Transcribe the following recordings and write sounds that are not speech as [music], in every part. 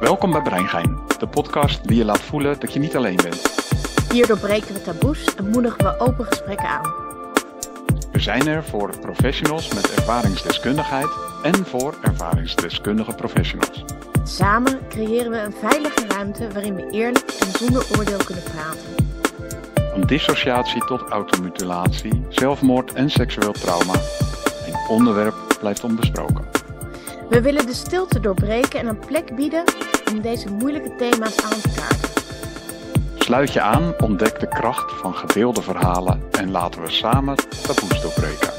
Welkom bij Breingein, de podcast die je laat voelen dat je niet alleen bent. Hier doorbreken we taboes en moedigen we open gesprekken aan. We zijn er voor professionals met ervaringsdeskundigheid en voor ervaringsdeskundige professionals. Samen creëren we een veilige ruimte waarin we eerlijk en zonder oordeel kunnen praten. Van dissociatie tot automutilatie, zelfmoord en seksueel trauma. Een onderwerp blijft onbesproken. We willen de stilte doorbreken en een plek bieden om deze moeilijke thema's aan te kaarten. Sluit je aan, ontdek de kracht van gedeelde verhalen en laten we samen taboes doorbreken.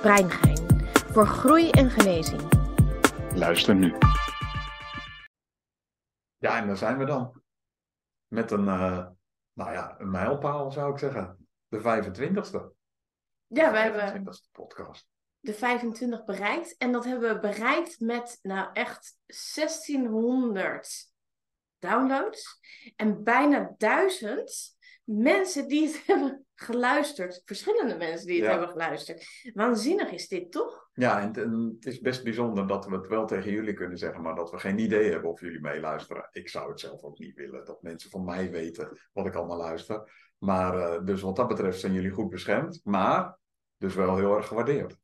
Breingein, voor groei en genezing. Luister nu. Ja, en daar zijn we dan. Met een, eh, nou ja, een mijlpaal zou ik zeggen. De 25ste. Ja, we hebben 25ste podcast. De 25 bereikt. En dat hebben we bereikt met nou echt 1600 downloads. En bijna 1000 mensen die het [laughs] hebben geluisterd. Verschillende mensen die het Ja. hebben geluisterd. Waanzinnig is dit toch? Ja, en, en het is best bijzonder dat we het wel tegen jullie kunnen zeggen, maar dat we geen idee hebben of jullie meeluisteren. Ik zou het zelf ook niet willen, dat mensen van mij weten wat ik allemaal luister. Maar eh, dus wat dat betreft zijn jullie goed beschermd, maar dus wel heel erg gewaardeerd.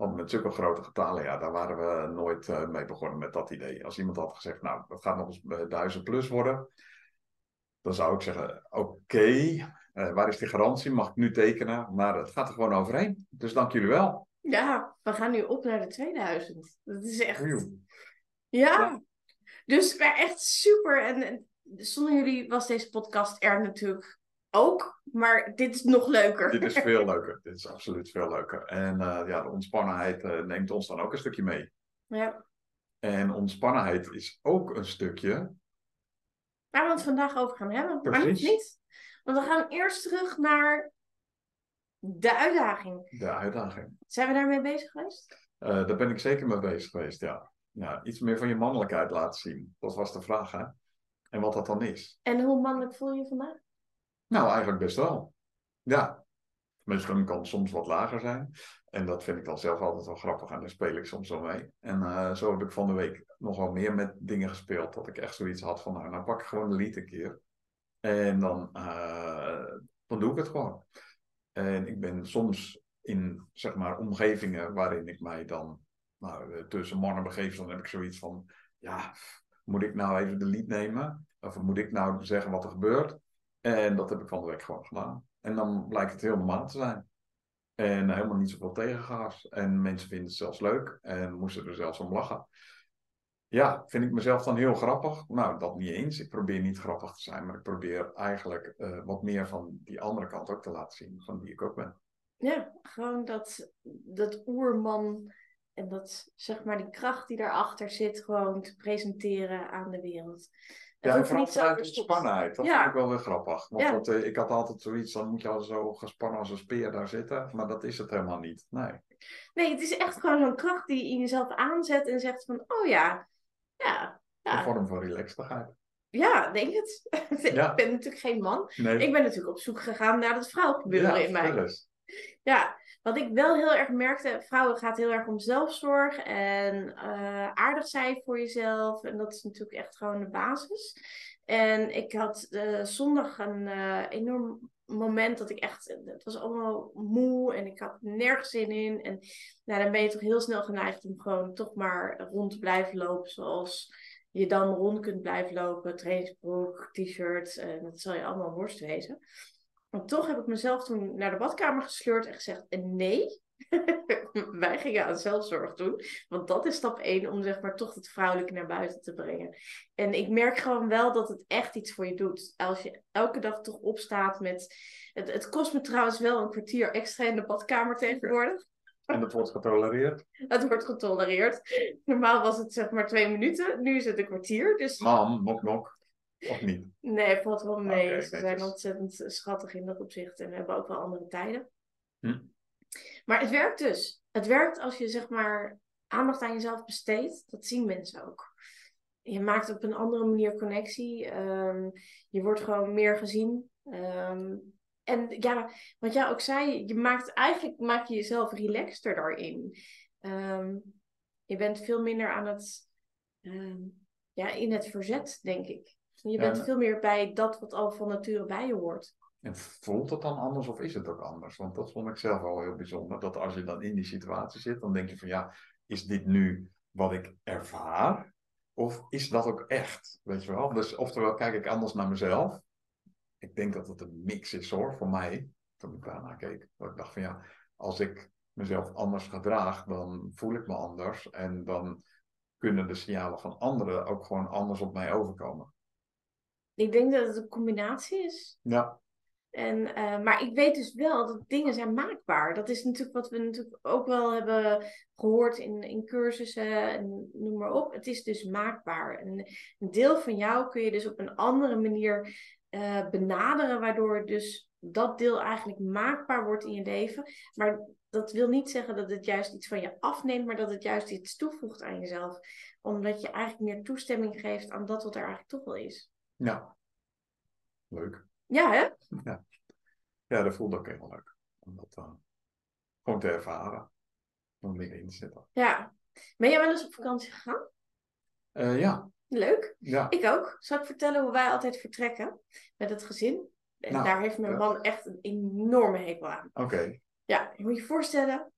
Want met zulke grote getalen, ja, daar waren we nooit eh, mee begonnen met dat idee. Als iemand had gezegd, nou, dat gaat nog eens eh, 1000 plus worden, dan zou ik zeggen, oké, eh, waar is die garantie? Mag ik nu tekenen? Maar het gaat er gewoon overheen. Dus dank jullie wel. Ja, we gaan nu op naar de 2000. Dat is echt... Ja. Dus echt super. En, en zonder jullie was deze podcast er natuurlijk ook. Maar dit is nog leuker. Dit is veel [laughs] leuker. Dit is absoluut veel leuker. En eh, ja, de ontspannenheid eh, neemt ons dan ook een stukje mee. Ja. En ontspannenheid is ook een stukje. Waar we het vandaag over gaan hebben. Maar Precies. niet. Want we gaan eerst terug naar de uitdaging. De uitdaging. Zijn we daarmee bezig geweest? Eh, daar ben ik zeker mee bezig geweest, ja. ja. Iets meer van je mannelijkheid laten zien. Dat was de vraag, hè? En wat dat dan is. En hoe mannelijk voel je je vandaag? Nou, eigenlijk best wel. Ja. Misschien kan het soms wat lager zijn. En dat vind ik dan zelf altijd wel grappig. En daar speel ik soms wel mee. En eh, zo heb ik van de week nog wel meer met dingen gespeeld. Dat ik echt zoiets had van, nou, nou pak ik gewoon de lied een keer. En dan, eh, dan doe ik het gewoon. En ik ben soms in, zeg maar, omgevingen waarin ik mij dan nou, eh, tussen mannen begeef. Dan heb ik zoiets van, ja, moet ik nou even de lied nemen? Of moet ik nou zeggen wat er gebeurt? En dat heb ik van de week gewoon gedaan. En dan blijkt het heel normaal te zijn. En helemaal niet zoveel tegengas. En mensen vinden het zelfs leuk. En moesten er zelfs om lachen. Ja, vind ik mezelf dan heel grappig? Nou, dat niet eens. Ik probeer niet grappig te zijn. Maar ik probeer eigenlijk eh, wat meer van die andere kant ook te laten zien. Van wie ik ook ben. Ja, gewoon dat, dat oerman en dat, zeg maar, die kracht die daarachter zit, gewoon te presenteren aan de wereld. Het Ja, en vooral vanuit verstopt. ontspannenheid. Dat Ja. vind ik wel weer grappig. Want Ja. dat, eh, ik had altijd zoiets, dan moet je al zo gespannen als een speer daar zitten. Maar dat is het helemaal niet. Nee. Nee, het is echt gewoon zo'n kracht die je in jezelf aanzet en zegt van, oh ja, ja, Een ja, vorm van relaxedheid. ja, denk het. [laughs] Ik ben natuurlijk geen man. Nee. Ik ben natuurlijk op zoek gegaan naar het vrouwgebeuren ja, in mij. Ja, wat ik wel heel erg merkte, vrouwen gaat heel erg om zelfzorg en eh, aardig zijn voor jezelf. En dat is natuurlijk echt gewoon de basis. En ik had eh, zondag een eh, enorm moment dat ik echt, het was allemaal moe en ik had nergens zin in. En nou, dan ben je toch heel snel geneigd om gewoon toch maar rond te blijven lopen zoals je dan rond kunt blijven lopen. Trainingsbroek, t-shirt, dat zal je allemaal worst wezen. Maar toch heb ik mezelf toen naar de badkamer gesleurd en gezegd: nee. [laughs] Wij gingen aan zelfzorg doen. Want dat is stap 1 om zeg maar toch het vrouwelijke naar buiten te brengen. En ik merk gewoon wel dat het echt iets voor je doet. Als je elke dag toch opstaat met. Het, het kost me trouwens wel een kwartier extra in de badkamer tegenwoordig. En dat wordt getolereerd. [laughs] Dat wordt getolereerd. Normaal was het zeg maar twee minuten. Nu is het een kwartier. Dus Mam, nok nok. Of niet? nee, valt wel mee. Ze zijn ontzettend schattig in dat opzicht. En we hebben ook wel andere tijden. Hm. Maar het werkt dus. Het werkt als je zeg maar aandacht aan jezelf besteedt. Dat zien mensen ook. Je maakt op een andere manier connectie. Ehm, je wordt gewoon meer gezien. Ehm, en ja, wat jij ook zei, je maakt eigenlijk maak je jezelf relaxter daarin. Ehm, je bent veel minder aan het ja, in het verzet, denk ik. Je bent en- veel meer bij dat wat al van nature bij je hoort. En voelt het dan anders of is het ook anders? Want dat vond ik zelf wel heel bijzonder. Dat als je dan in die situatie zit, dan denk je van ja, is dit nu wat ik ervaar? Of is dat ook echt? Weet je wel? Dus oftewel kijk ik anders naar mezelf. Ik denk dat het een mix is hoor, voor mij. Toen ik daarna keek. Dat ik dacht van ja, als ik mezelf anders gedraag, dan voel ik me anders. En dan kunnen de signalen van anderen ook gewoon anders op mij overkomen. Ik denk dat het een combinatie is. Ja, En, eh, maar ik weet dus wel dat dingen zijn maakbaar. Dat is natuurlijk wat we natuurlijk ook wel hebben gehoord in, in cursussen en noem maar op. Het is dus maakbaar. En een deel van jou kun je dus op een andere manier eh, benaderen, waardoor dus dat deel eigenlijk maakbaar wordt in je leven. Maar dat wil niet zeggen dat het juist iets van je afneemt, maar dat het juist iets toevoegt aan jezelf. Omdat je eigenlijk meer toestemming geeft aan dat wat er eigenlijk toch wel is. Ja. Leuk. Ja, hè? Ja, dat voelde ook heel leuk. Om dat eh, gewoon te ervaren. Om dingen in te zetten. Ja. Ben jij wel eens op vakantie gegaan? Eh, ja, Leuk. ja. Ik ook. Zal ik vertellen hoe wij altijd vertrekken met het gezin? En Nou, daar heeft mijn ja. man echt een enorme hekel aan. Oké. Ja, je moet je voorstellen,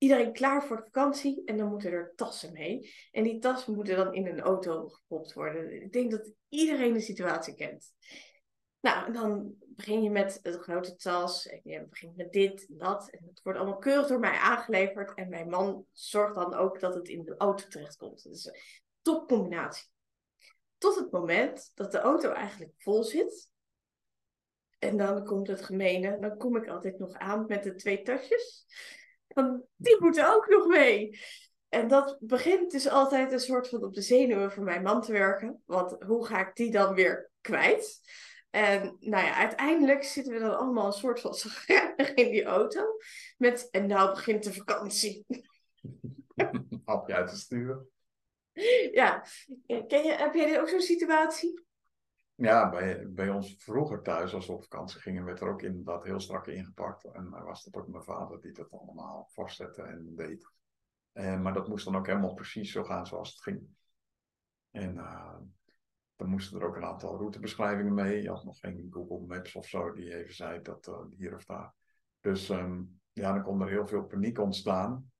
iedereen klaar voor de vakantie en dan moeten er tassen mee. En die tassen moeten dan in een auto gepropt worden. Ik denk dat iedereen de situatie kent. Nou, en dan begin je met een grote tas. En je begint met dit en dat. En het wordt allemaal keurig door mij aangeleverd. En mijn man zorgt dan ook dat het in de auto terechtkomt. Dus een top combinatie. Tot het moment dat de auto eigenlijk vol zit. En dan komt het gemene. Dan kom ik altijd nog aan met de twee tasjes. Dan, die moeten ook nog mee. En dat begint dus altijd een soort van op de zenuwen van mijn man te werken. Want hoe ga ik die dan weer kwijt? En nou ja, uiteindelijk zitten we dan allemaal een soort van in die auto. Met, en nou begint de vakantie. [laughs] Hapje uit te sturen. Ja, Ken je, heb jij ook zo'n situatie? Ja, bij, bij ons vroeger thuis, als we op vakantie gingen, werd er ook inderdaad heel strak ingepakt. En was dat ook mijn vader die dat allemaal vastzette en deed. En, maar dat moest dan ook helemaal precies zo gaan zoals het ging. En eh, dan moesten er ook een aantal routebeschrijvingen mee. Je had nog geen Google Maps of zo die even zei dat eh, hier of daar. Dus ehm, ja, dan kon er heel veel paniek ontstaan.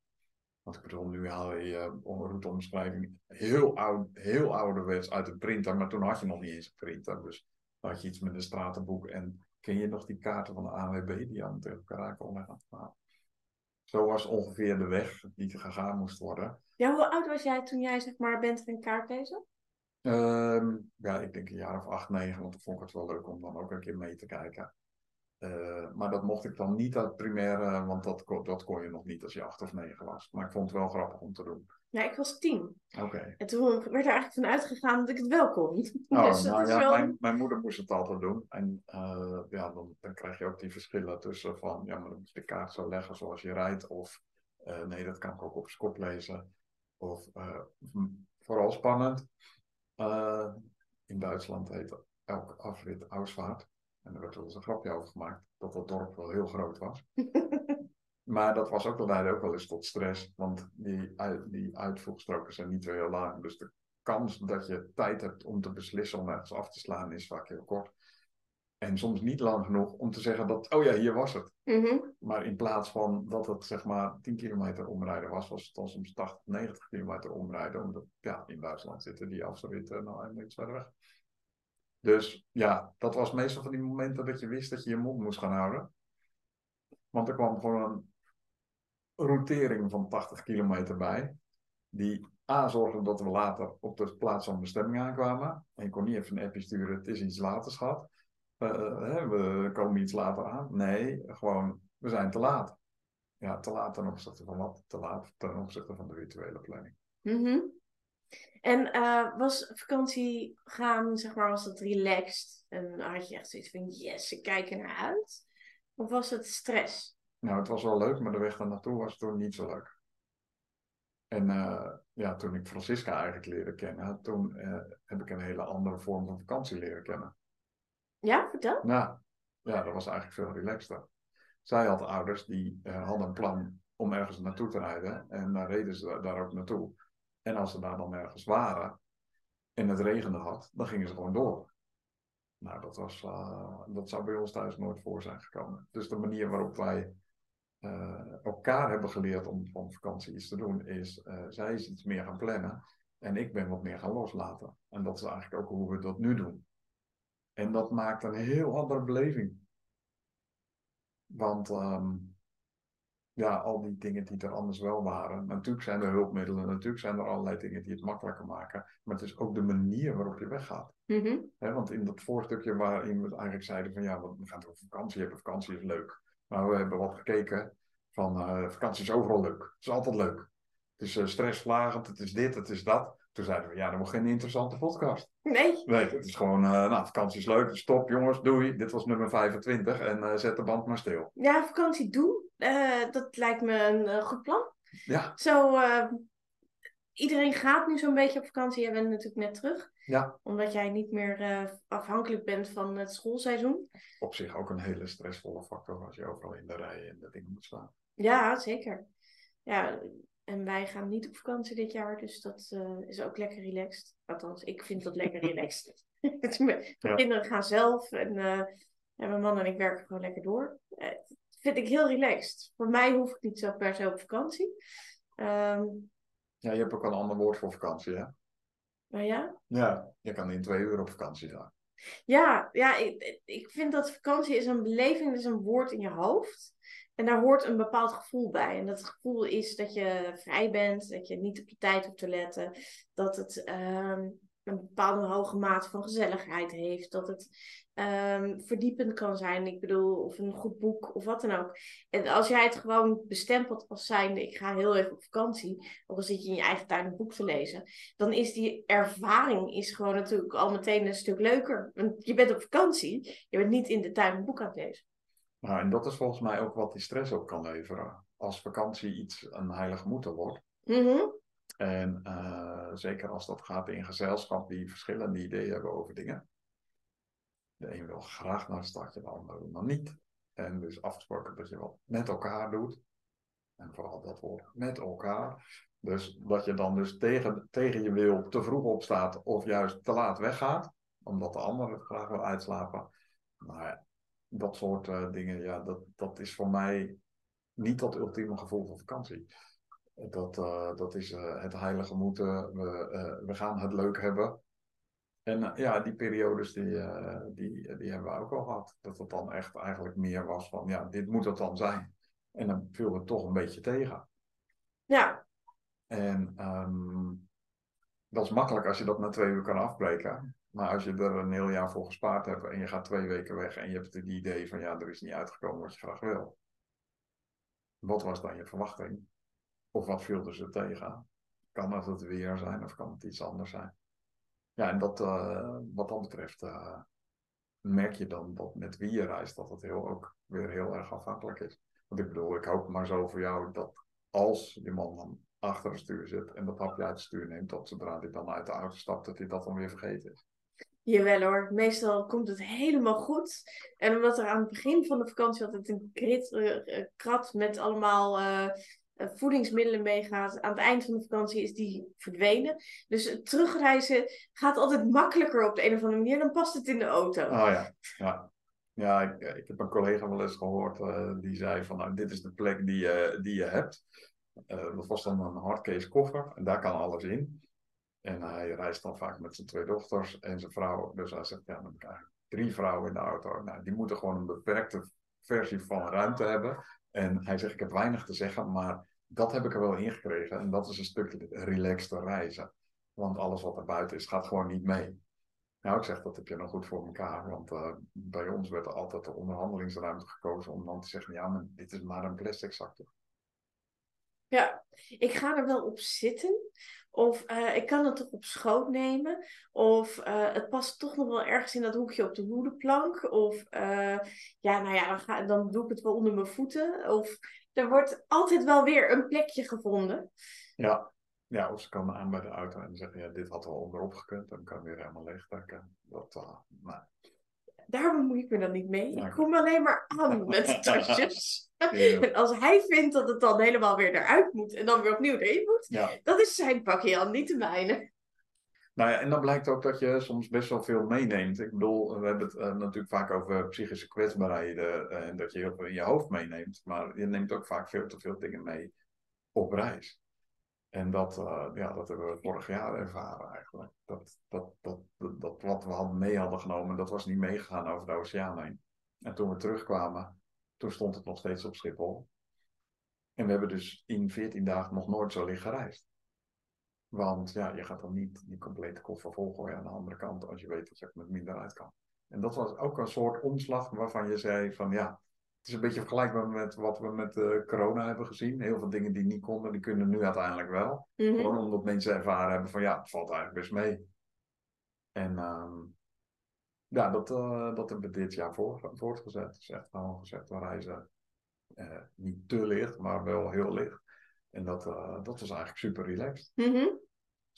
Want ik bedoel, nu haal je je routeomschrijving heel, oud, heel ouderwets uit een printer. Maar toen had je nog niet eens een printer. Dus dan had je iets met een stratenboek. En ken je nog die kaarten van de ANWB die aan tegen elkaar kon leggen? Nou, zo was ongeveer de weg die gegaan moest worden. Ja, hoe oud was jij toen jij zeg maar bent en kaart lezen? Ehm, ja, ik denk een jaar of acht, negen, want toen vond ik het wel leuk om dan ook een keer mee te kijken. Eh, maar dat mocht ik dan niet uit primaire, want dat, kon- dat kon je nog niet als je acht of negen was. Maar ik vond het wel grappig om te doen. Ja, ik was tien. Oké. En toen werd er eigenlijk van uitgegaan dat ik het wel kon. [laughs] Oh, dus nou ja, wel... mijn, mijn moeder moest het altijd doen. En eh, ja, dan, dan krijg je ook die verschillen tussen van, ja, maar dan moet je de kaart zo leggen zoals je rijdt. Of eh, nee, dat kan ik ook op zijn kop lezen. Of hm, vooral spannend. in Duitsland heet elke afrit Ausvaart. En er werd wel eens een grapje over gemaakt dat dat dorp wel heel groot was. [laughs] Maar dat was ook, dat leidde ook wel eens tot stress. Want die, die uitvoegstroken zijn niet zo heel lang. Dus de kans dat je tijd hebt om te beslissen om ergens af te slaan is vaak heel kort. En soms niet lang genoeg om te zeggen dat, oh ja, hier was het. Mhm. Maar in plaats van dat het zeg maar 10 kilometer omrijden was, was het dan soms 80, 90 kilometer omrijden. Omdat ja, in Duitsland zitten die afritten nou helemaal iets verder weg. Dus ja, dat was meestal van die momenten dat je wist dat je je mond moest gaan houden. Want er kwam gewoon een routering van 80 kilometer bij. Die A zorgde dat we later op de plaats van bestemming aankwamen. En je kon niet even een appje sturen, het is iets later schat. Eh, hè, we komen iets later aan. Nee, gewoon, we zijn te laat. Ja, te laat ten opzichte van wat? Te laat ten opzichte van de virtuele planning. Mhm. En eh, was vakantie gaan, zeg maar, was dat relaxed? En had je echt zoiets van, yes, ik kijk er naar uit? Of was het stress? Nou, het was wel leuk, maar de weg daar naartoe was toen niet zo leuk. En eh, ja, toen ik Francisca eigenlijk leerde kennen, toen eh, heb ik een hele andere vorm van vakantie leren kennen. Ja, vertel. Nou, ja, dat was eigenlijk veel relaxter. Zij had ouders die hadden een plan om ergens naartoe te rijden en dan reden ze daar ook naartoe. En als ze daar dan ergens waren, en het regende hard, dan gingen ze gewoon door. Nou, dat, was, uh, dat zou bij ons thuis nooit voor zijn gekomen. Dus de manier waarop wij uh, elkaar hebben geleerd om van vakantie iets te doen, is uh, zij is iets meer gaan plannen en ik ben wat meer gaan loslaten. En dat is eigenlijk ook hoe we dat nu doen. En dat maakt een heel andere beleving. Want um, ja, al die dingen die er anders wel waren. Natuurlijk zijn er hulpmiddelen, natuurlijk zijn er allerlei dingen die het makkelijker maken. Maar het is ook de manier waarop je weggaat. Mm -hmm. want in dat voorstukje waarin we eigenlijk zeiden van ja, we gaan toch vakantie hebben, vakantie is leuk. Maar we hebben wat gekeken van uh, vakantie is overal leuk. Het is altijd leuk. Het is uh, stressverlagend, het is dit, het is dat. Toen zeiden we, ja, dat wordt geen interessante podcast. Nee. Nee, het is gewoon, uh, nou, vakantie is leuk, stop jongens, doei. Dit was nummer 25 en zet de band maar stil. Ja, vakantie doen, uh, dat lijkt me een goed plan. Ja. Zo, iedereen gaat nu zo'n beetje op vakantie. Jij bent natuurlijk net terug. Ja. Omdat jij niet meer afhankelijk bent van het schoolseizoen. Op zich ook een hele stressvolle factor als je overal in de rij en de dingen moet staan. Ja, zeker. Ja, en wij gaan niet op vakantie dit jaar, dus dat is ook lekker relaxed. Althans, ik vind dat lekker relaxed. [laughs] mijn ja. kinderen gaan zelf en, en mijn man en ik werken gewoon lekker door. Vind ik heel relaxed. Voor mij hoef ik niet zo per se op vakantie. Um, ja, je hebt ook een ander woord voor vakantie, hè? Maar ja? Ja, je kan in twee uur op vakantie zijn. Ja, ja ik, ik vind dat vakantie is een beleving, is een woord in je hoofd. En daar hoort een bepaald gevoel bij. En dat gevoel is dat je vrij bent, dat je niet op je tijd hoeft te letten, dat het um, een bepaalde hoge mate van gezelligheid heeft, dat het um, verdiepend kan zijn. Ik bedoel, of een goed boek of wat dan ook. En als jij het gewoon bestempelt als zijnde, ik ga heel even op vakantie, of dan zit je in je eigen tuin een boek te lezen, dan is die ervaring is gewoon natuurlijk al meteen een stuk leuker. Want je bent op vakantie, je bent niet in de tuin een boek aan het lezen. Nou, en dat is volgens mij ook wat die stress op kan leveren. Als vakantie iets een heilig moeten wordt. Mm -hmm. En uh, zeker als dat gaat in gezelschap die verschillende ideeën hebben over dingen. De een wil graag naar het stadje, de ander nog niet. En dus afgesproken dat je wat met elkaar doet. En vooral dat woord met elkaar. Dus dat je dan dus tegen, tegen je wil te vroeg opstaat of juist te laat weggaat. Omdat de ander het graag wil uitslapen. Ja, dat soort uh, dingen, ja, dat, dat is voor mij niet dat ultieme gevoel van vakantie. Dat, uh, dat is uh, het heilige moeten, we, we gaan het leuk hebben. En ja, die periodes die, die, die hebben we ook al gehad. Dat het dan echt eigenlijk meer was van, ja, dit moet het dan zijn. En dan viel het toch een beetje tegen. Ja. En um, dat is makkelijk als je dat na twee uur kan afbreken. Maar als je er een heel jaar voor gespaard hebt en je gaat twee weken weg en je hebt het idee van ja, er is niet uitgekomen wat je graag wil. Wat was dan je verwachting? Of wat viel ze tegen? Kan het het weer zijn of kan het iets anders zijn? Ja, en dat, uh, wat dat betreft uh, merk je dan dat met wie je reist, dat het heel, ook weer heel erg afhankelijk is. Want ik bedoel, ik hoop maar zo voor jou dat als je man dan achter het stuur zit en dat hapje uit het stuur neemt, dat zodra hij dan uit de auto stapt, dat hij dat dan weer vergeten is. Jawel hoor, meestal komt het helemaal goed. En omdat er aan het begin van de vakantie altijd een krit, uh, krat met allemaal voedingsmiddelen meegaat, aan het eind van de vakantie is die verdwenen. Dus terugreizen gaat altijd makkelijker op de een of andere manier, dan past het in de auto. Oh ja, ja. Ja, ik, ik heb een collega wel eens gehoord, die zei van nou, dit is de plek die, die je hebt. dat was dan een hardcase koffer en daar kan alles in. En hij reist dan vaak met zijn twee dochters en zijn vrouw. Dus hij zegt, ja, dan heb ik drie vrouwen in de auto. Nou, die moeten gewoon een beperkte versie van ruimte hebben. En hij zegt, ik heb weinig te zeggen, maar dat heb ik er wel in gekregen. En dat is een stuk relaxter reizen. Want alles wat er buiten is, gaat gewoon niet mee. Nou, ik zeg, dat heb je nog goed voor elkaar. Want uh, bij ons werd er altijd de onderhandelingsruimte gekozen om dan te zeggen, ja, maar dit is maar een plastic zakje. Ja, ik ga er wel op zitten. Of uh, ik kan het toch op schoot nemen. Of uh, het past toch nog wel ergens in dat hoekje op de hoedenplank. Of ja, nou ja, dan, dan doe ik het wel onder mijn voeten. Of er wordt altijd wel weer een plekje gevonden. Ja, ja of ze komen aan bij de auto en zeggen: ja, dit had wel onderop gekund. Dan kan weer helemaal leeg trekken. Dat, nou. Daar bemoei ik me dan niet mee. Ik kom alleen maar aan [laughs] met de tasjes. En als hij vindt dat het dan helemaal weer eruit moet en dan weer opnieuw erin moet, ja. dat is zijn pakje al, niet de mijne. Nou ja, en dan blijkt ook dat je soms best wel veel meeneemt. Ik bedoel, we hebben het eh, natuurlijk vaak over psychische kwetsbaarheden en dat je heel veel in je hoofd meeneemt. Maar je neemt ook vaak veel te veel dingen mee op reis. En dat, uh, ja, dat hebben we vorig jaar ervaren eigenlijk. Dat, dat, dat, dat, dat wat we hadden mee hadden genomen, dat was niet meegegaan over de oceaan heen. En toen we terugkwamen, toen stond het nog steeds op Schiphol. En we hebben dus in 14 dagen nog nooit zo licht gereisd. Want ja, je gaat dan niet die complete koffer volgooien aan de andere kant als je weet dat je ook met minder uit kan. En dat was ook een soort omslag waarvan je zei van ja, het is een beetje vergelijkbaar met wat we met uh, corona hebben gezien. Heel veel dingen die niet konden, die kunnen nu uiteindelijk wel. Mhm. Gewoon omdat mensen ervaren hebben van ja, het valt eigenlijk best mee. En ehm, ja, dat, uh, dat hebben we dit jaar voor, voortgezet. Dus echt gewoon gezegd, we reizen uh, niet te licht, maar wel heel licht. En dat, uh, dat was eigenlijk super relaxed. Mm -hmm.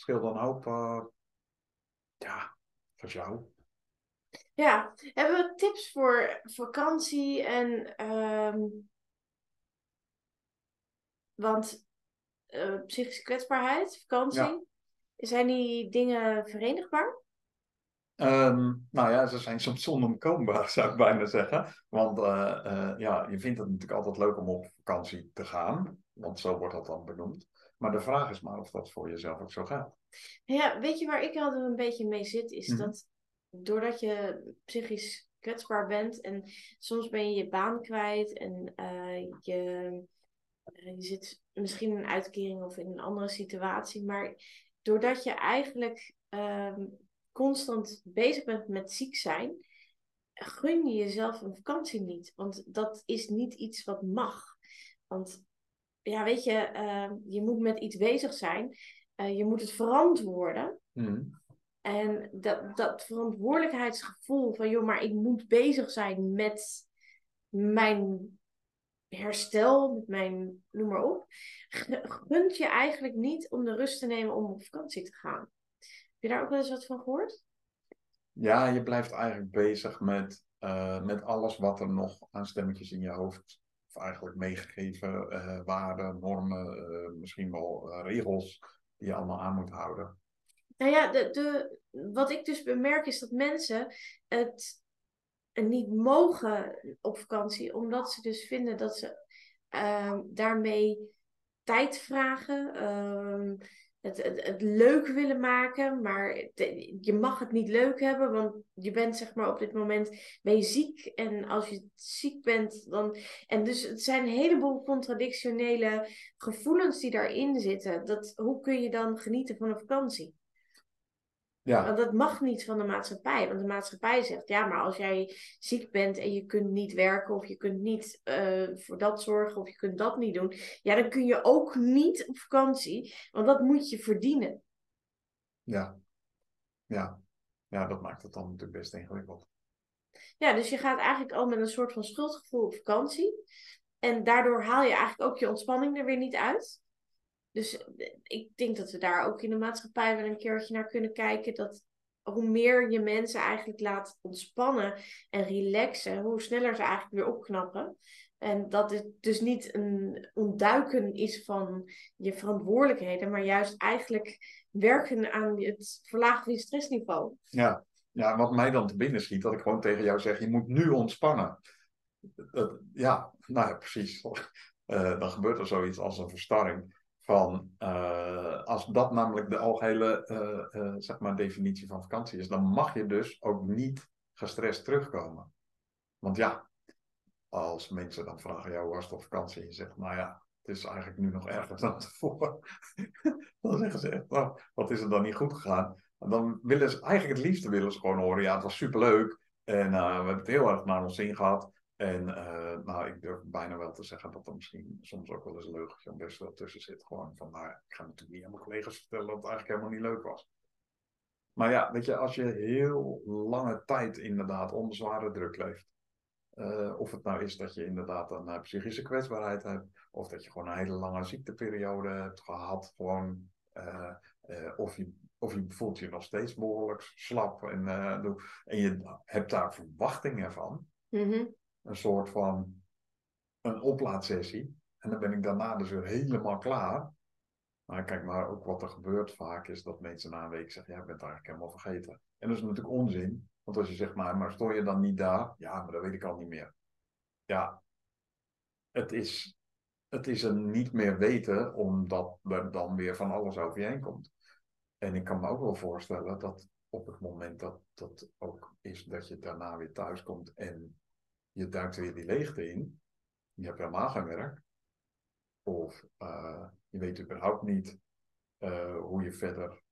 Dan een hoop, uh, ja, voor jou. Ja, hebben we tips voor vakantie en. Um, want uh, psychische kwetsbaarheid, vakantie, ja. zijn die dingen verenigbaar? Um, nou ja, ze zijn soms onomkoombaar, zou ik bijna zeggen. Want uh, ja, je vindt het natuurlijk altijd leuk om op vakantie te gaan. Want zo wordt dat dan benoemd. Maar de vraag is maar of dat voor jezelf ook zo gaat. Ja, weet je waar ik altijd een beetje mee zit? Is mm -hmm. dat doordat je psychisch kwetsbaar bent en soms ben je je baan kwijt en uh, je, uh, je zit misschien in een uitkering of in een andere situatie, maar doordat je eigenlijk uh, constant bezig bent met ziek zijn, gun je jezelf een vakantie niet. Want dat is niet iets wat mag. Want ja, weet je, uh, je moet met iets bezig zijn. Uh, je moet het verantwoorden. Mm. En dat, dat verantwoordelijkheidsgevoel van, joh, maar ik moet bezig zijn met mijn herstel, met mijn, noem maar op, gunt je eigenlijk niet om de rust te nemen om op vakantie te gaan. Heb je daar ook wel eens wat van gehoord? Ja, je blijft eigenlijk bezig met, uh, met alles wat er nog aan stemmetjes in je hoofd of eigenlijk meegegeven uh, waarden, normen, uh, misschien wel uh, regels die je allemaal aan moet houden. Nou ja, de, de, wat ik dus bemerk is dat mensen het niet mogen op vakantie, omdat ze dus vinden dat ze daarmee tijd vragen. Het, het, leuk willen maken, maar je mag het niet leuk hebben, want je bent zeg maar op dit moment ben je ziek en als je ziek bent dan en dus het zijn een heleboel contradictionele gevoelens die daarin zitten. Dat hoe kun je dan genieten van een vakantie? Ja. Want dat mag niet van de maatschappij. Want de maatschappij zegt, ja, maar als jij ziek bent en je kunt niet werken of je kunt niet uh, voor dat zorgen of je kunt dat niet doen, ja, dan kun je ook niet op vakantie, want dat moet je verdienen. Ja, ja, ja, dat maakt het dan natuurlijk best ingewikkeld. Ja, dus je gaat eigenlijk al met een soort van schuldgevoel op vakantie. En daardoor haal je eigenlijk ook je ontspanning er weer niet uit. Dus ik denk dat we daar ook in de maatschappij wel een keertje naar kunnen kijken. Dat hoe meer je mensen eigenlijk laat ontspannen en relaxen, hoe sneller ze eigenlijk weer opknappen. En dat het dus niet een ontduiken is van je verantwoordelijkheden, maar juist eigenlijk werken aan het verlagen van je stressniveau. Ja, ja wat mij dan te binnen schiet, dat ik gewoon tegen jou zeg, je moet nu ontspannen. Ja, nou ja, precies. Uh, [laughs] dan gebeurt er zoiets als een verstarring. Van, uh, als dat namelijk de algehele uh, uh, zeg maar definitie van vakantie is, dan mag je dus ook niet gestrest terugkomen. Want ja, als mensen dan vragen, ja, hoe was het op vakantie? En je zegt, nou ja, het is eigenlijk nu nog erger dan tevoren. [laughs] dan zeggen ze echt, nou, wat is er dan niet goed gegaan? En dan willen ze, eigenlijk het liefste willen ze gewoon horen, ja, het was superleuk. En we hebben het heel erg naar ons zin gehad. En uh, nou, ik durf bijna wel te zeggen dat er misschien soms ook wel eens een leugentje best wel tussen zit. Gewoon van, nou, ik ga natuurlijk niet aan mijn collega's vertellen dat het eigenlijk helemaal niet leuk was. Maar ja, weet je, als je heel lange tijd inderdaad onder zware druk leeft. Uh, of het nou is dat je inderdaad een uh, psychische kwetsbaarheid hebt. Of dat je gewoon een hele lange ziekteperiode hebt gehad. Gewoon, of, je, of je voelt je nog steeds behoorlijk slap. En, en je hebt daar verwachtingen van. -hmm een soort van een oplaadsessie. En dan ben ik daarna dus weer helemaal klaar. Maar kijk maar, ook wat er gebeurt vaak is dat mensen na een week zeggen, ja, ik ben het eigenlijk helemaal vergeten. En dat is natuurlijk onzin. Want als je zegt, maar, stond je dan niet daar? Ja, maar dat weet ik al niet meer. Ja, het is, het is een niet meer weten, omdat er dan weer van alles over je heen komt. En ik kan me ook wel voorstellen dat op het moment dat dat ook is dat je daarna weer thuis komt en je duikt weer die leegte in, je hebt helemaal geen werk, of uh, je weet überhaupt niet uh, hoe je verder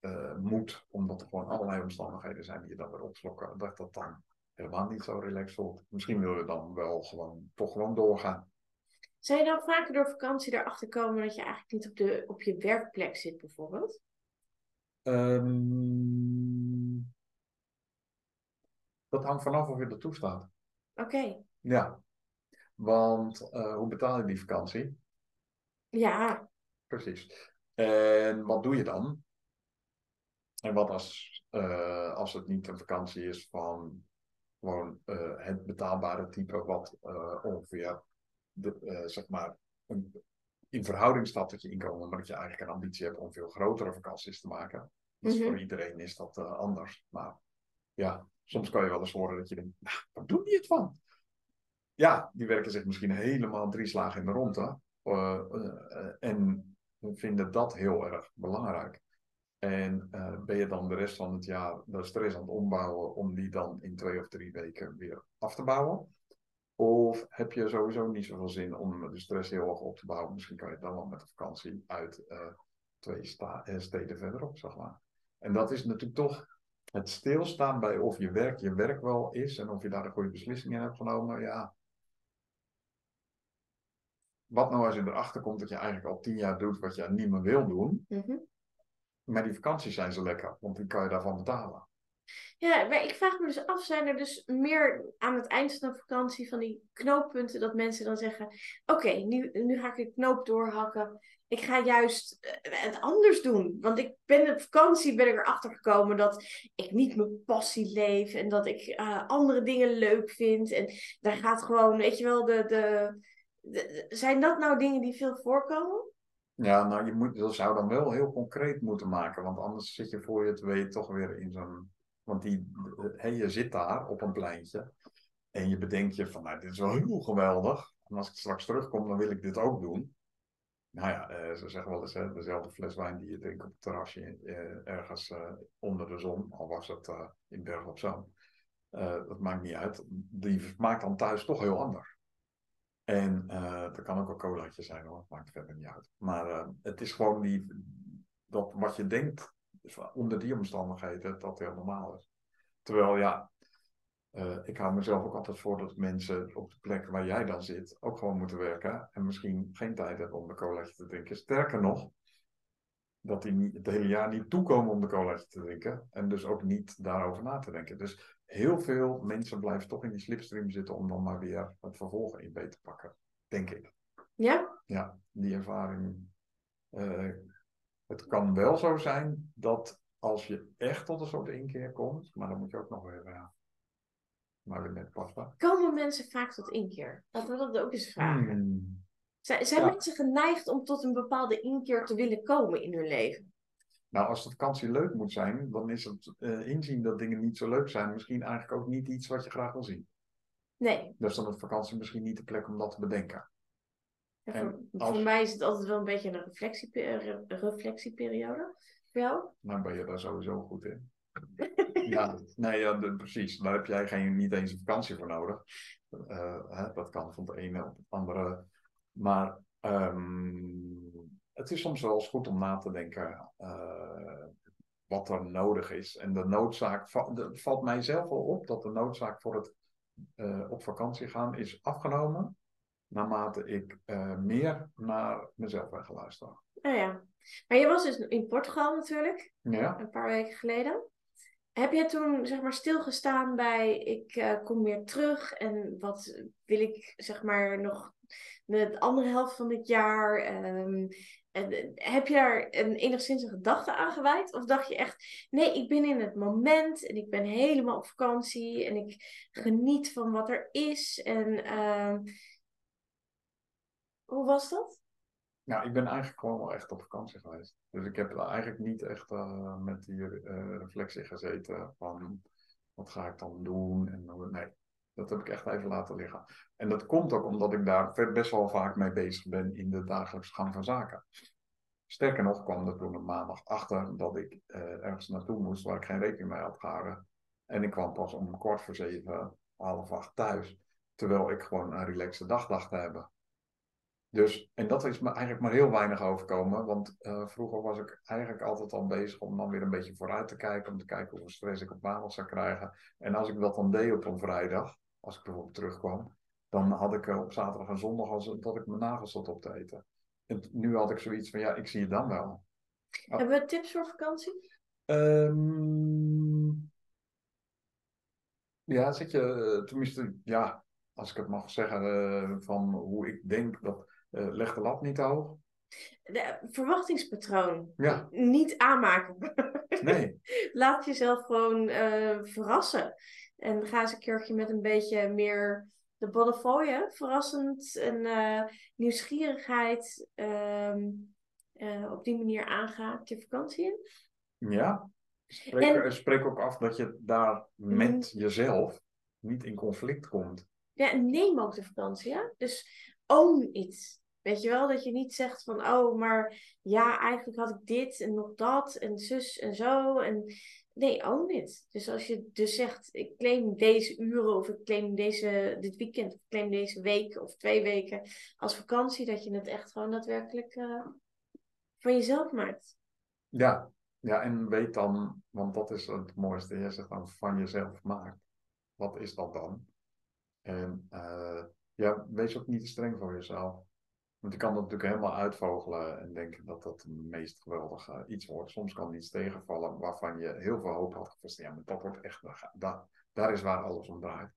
uh, moet, omdat er gewoon allerlei omstandigheden zijn die je dan weer opslokken, dat dat dan helemaal niet zo relaxed voelt. Misschien wil je dan wel gewoon toch gewoon doorgaan. Zou je dan vaker door vakantie erachter komen dat je eigenlijk niet op, de, op je werkplek zit, bijvoorbeeld? Um, dat hangt vanaf of je er toestaat. Oké. Okay. Ja. Want uh, hoe betaal je die vakantie? Ja. Precies. En wat doe je dan? En wat als, uh, als het niet een vakantie is van gewoon uh, het betaalbare type wat ongeveer de, zeg maar een, in verhouding staat tot je inkomen, maar dat je eigenlijk een ambitie hebt om veel grotere vakanties te maken. Dus mm -hmm. voor iedereen is dat anders. Maar ja, soms kan je wel eens horen dat je denkt, nou, waar doen die het van? Ja, die werken zich misschien helemaal drie slagen in de ronde. Uh, uh, en vinden dat heel erg belangrijk. En ben je dan de rest van het jaar de stress aan het ombouwen om die dan in twee of drie weken weer af te bouwen? Of heb je sowieso niet zoveel zin om de stress heel erg op te bouwen? Misschien kan je dan wel met de vakantie uit uh, twee steden verderop, zeg maar. En dat is natuurlijk toch het stilstaan bij of je werk je werk wel is en of je daar de goede beslissingen in hebt genomen. Ja. Wat nou als je erachter komt dat je eigenlijk al tien jaar doet wat je niet meer wil doen. Mm -hmm. Maar die vakanties zijn zo lekker, want die kan je daarvan betalen. Ja, maar ik vraag me dus af, zijn er dus meer aan het eind van de vakantie van die knooppunten dat mensen dan zeggen: Oké, nu, nu ga ik de knoop doorhakken. Ik ga juist het anders doen. Want ik ben op vakantie ben ik erachter gekomen dat ik niet mijn passie leef en dat ik uh, andere dingen leuk vind. En daar gaat gewoon, weet je wel, de, de, de, zijn dat nou dingen die veel voorkomen? Ja, nou, je moet, dat zou dan wel heel concreet moeten maken, want anders zit je voor je het weet toch weer in zo'n want die, he, je zit daar op een pleintje en je bedenkt je van, nou, dit is wel heel geweldig. En als ik straks terugkom, dan wil ik dit ook doen. Nou ja, uh, ze zeggen wel eens, hè, dezelfde fles wijn die je drinkt op het terrasje uh, ergens uh, onder de zon, al was het in Berg op Zoom. dat maakt niet uit. Die maakt dan thuis toch heel anders. En dat kan ook een colaatje zijn hoor, maakt verder niet uit. Maar het is gewoon die, dat wat je denkt dus onder die omstandigheden dat heel normaal is. Terwijl ja, uh, ik hou mezelf ook altijd voor dat mensen op de plek waar jij dan zit ook gewoon moeten werken. En misschien geen tijd hebben om de colaatje te drinken. Sterker nog, dat die het hele jaar niet toekomen om de colaatje te drinken. En dus ook niet daarover na te denken. Dus heel veel mensen blijven toch in die slipstream zitten om dan maar weer het vervolg in beet te pakken. Denk ik. Ja? Ja, die ervaring uh, het kan wel zo zijn dat als je echt tot een soort inkeer komt, maar dan moet je ook nog weer, ja, maar weer net passen. Komen mensen vaak tot inkeer? Laten we dat ook eens vragen. Hmm. Zijn, zijn ja. mensen geneigd om tot een bepaalde inkeer te willen komen in hun leven? Nou, als de vakantie leuk moet zijn, dan is het uh, inzien dat dingen niet zo leuk zijn misschien eigenlijk ook niet iets wat je graag wil zien. Nee. Dus dan is vakantie misschien niet de plek om dat te bedenken. En voor, als... voor, mij is het altijd wel een beetje een reflectieperiode. reflectieperiode. Voor jou? Nou ben je daar sowieso goed in. [laughs] ja, nee, ja, de, precies. Daar heb jij geen, niet eens een vakantie voor nodig. Uh, hè, dat kan van de ene op het andere. Maar um, het is soms wel eens goed om na te denken uh, wat er nodig is. En de noodzaak, het valt mij zelf wel op dat de noodzaak voor het uh, op vakantie gaan is afgenomen naarmate ik uh, meer naar mezelf ben geluisterd. Oh ja. Maar je was dus in Portugal natuurlijk, ja. een paar weken geleden. Heb je toen zeg maar stilgestaan bij ik uh, kom weer terug en wat wil ik zeg maar nog de andere helft van dit jaar? Um, en, heb je daar een, enigszins een gedachte aan gewijd? Of dacht je echt, nee, ik ben in het moment en ik ben helemaal op vakantie en ik geniet van wat er is en... Uh, hoe was dat? Nou, ik ben eigenlijk gewoon wel echt op vakantie geweest. Dus ik heb eigenlijk niet echt uh, met die uh, reflectie gezeten van wat ga ik dan doen en nee, dat heb ik echt even laten liggen. En dat komt ook omdat ik daar best wel vaak mee bezig ben in de dagelijkse gang van zaken. Sterker nog kwam er toen op maandag achter dat ik ergens naartoe moest waar ik geen rekening mee had gehouden. En ik kwam pas om kwart voor zeven, half acht thuis. Terwijl ik gewoon een relaxe dag dacht te hebben. Dus, en dat is me eigenlijk maar heel weinig overkomen. Want uh, vroeger was ik eigenlijk altijd al bezig om dan weer een beetje vooruit te kijken. Om te kijken hoeveel stress ik op maandag zou krijgen. En als ik dat dan deed op een vrijdag, als ik bijvoorbeeld terugkwam. Dan had ik uh, op zaterdag en zondag als, dat ik mijn nagels zat op te eten. En nu had ik zoiets van, ja, ik zie je dan wel. Hebben we tips voor vakantie? Um, ja, zit je, tenminste, ja, als ik het mag zeggen, uh, van hoe ik denk dat leg de lat niet hoog. De verwachtingspatroon. Ja. Niet aanmaken. Nee. [laughs] Laat jezelf gewoon uh, verrassen. En ga eens een keertje met een beetje meer de ballen Verrassend en uh, nieuwsgierigheid um, op die manier aangaat je vakantie in. Ja. Spreek, en... spreek ook af dat je daar met mm. jezelf niet in conflict komt. Ja, neem ook de vakantie. Dus own it. Weet je wel, dat je niet zegt van, oh, maar ja, eigenlijk had ik dit en nog dat en zus en zo. En nee, own it. Dus als je dus zegt, ik claim deze uren of ik claim deze, dit weekend of ik claim deze week of twee weken als vakantie, dat je het echt gewoon daadwerkelijk uh, van jezelf maakt. Ja, ja, en weet dan, want dat is het mooiste, je zegt dan van jezelf maakt. Wat is dat dan? En uh, ja, wees ook niet te streng voor jezelf. Want je kan dat natuurlijk helemaal uitvogelen en denken dat dat het meest geweldige iets wordt. Soms kan iets tegenvallen waarvan je heel veel hoop had gevestigd. Ja, maar dat wordt echt, daar, daar is waar alles om draait.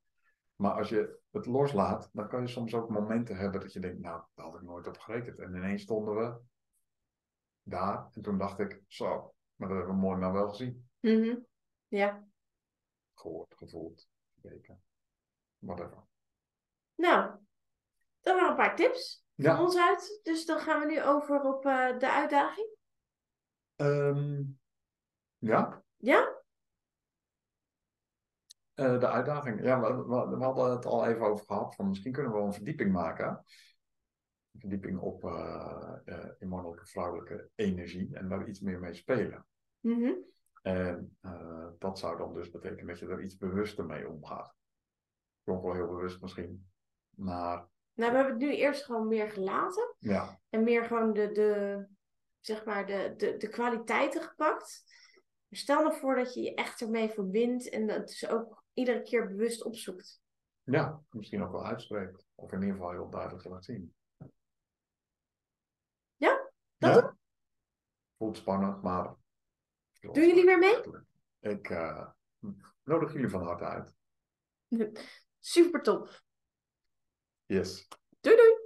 Maar als je het loslaat, dan kan je soms ook momenten hebben dat je denkt, nou, daar had ik nooit op gerekend. En ineens stonden we daar. En toen dacht ik, zo, maar dat hebben we mooi maar wel gezien. Mm Ja. Gehoord, gevoeld, gekeken. Whatever. Nou, dat waren een paar tips van ons uit. Dus dan gaan we nu over op uh, de uitdaging. Um, ja. Ja? Uh, de uitdaging. Ja, we, we, we, hadden het al even over gehad. Van misschien kunnen we een verdieping maken. Een verdieping op uh, in mannelijke vrouwelijke energie. En daar iets meer mee spelen. Mm -hmm. En dat zou dan dus betekenen dat je er iets bewuster mee omgaat. Klonk wel heel bewust misschien. Maar nou, we hebben het nu eerst gewoon meer gelaten. Ja. En meer gewoon de, de, zeg maar de, de, de kwaliteiten gepakt. Stel nou voor dat je je echt ermee verbindt en dat dus ook iedere keer bewust opzoekt. Ja, misschien ook wel uitspreekt. Of in ieder geval heel duidelijk laat zien. Ja, dat ja. Voelt spannend, maar... Doen jullie weer mee? Ik uh, nodig jullie van harte uit. [laughs] Super top. Yes. Do do.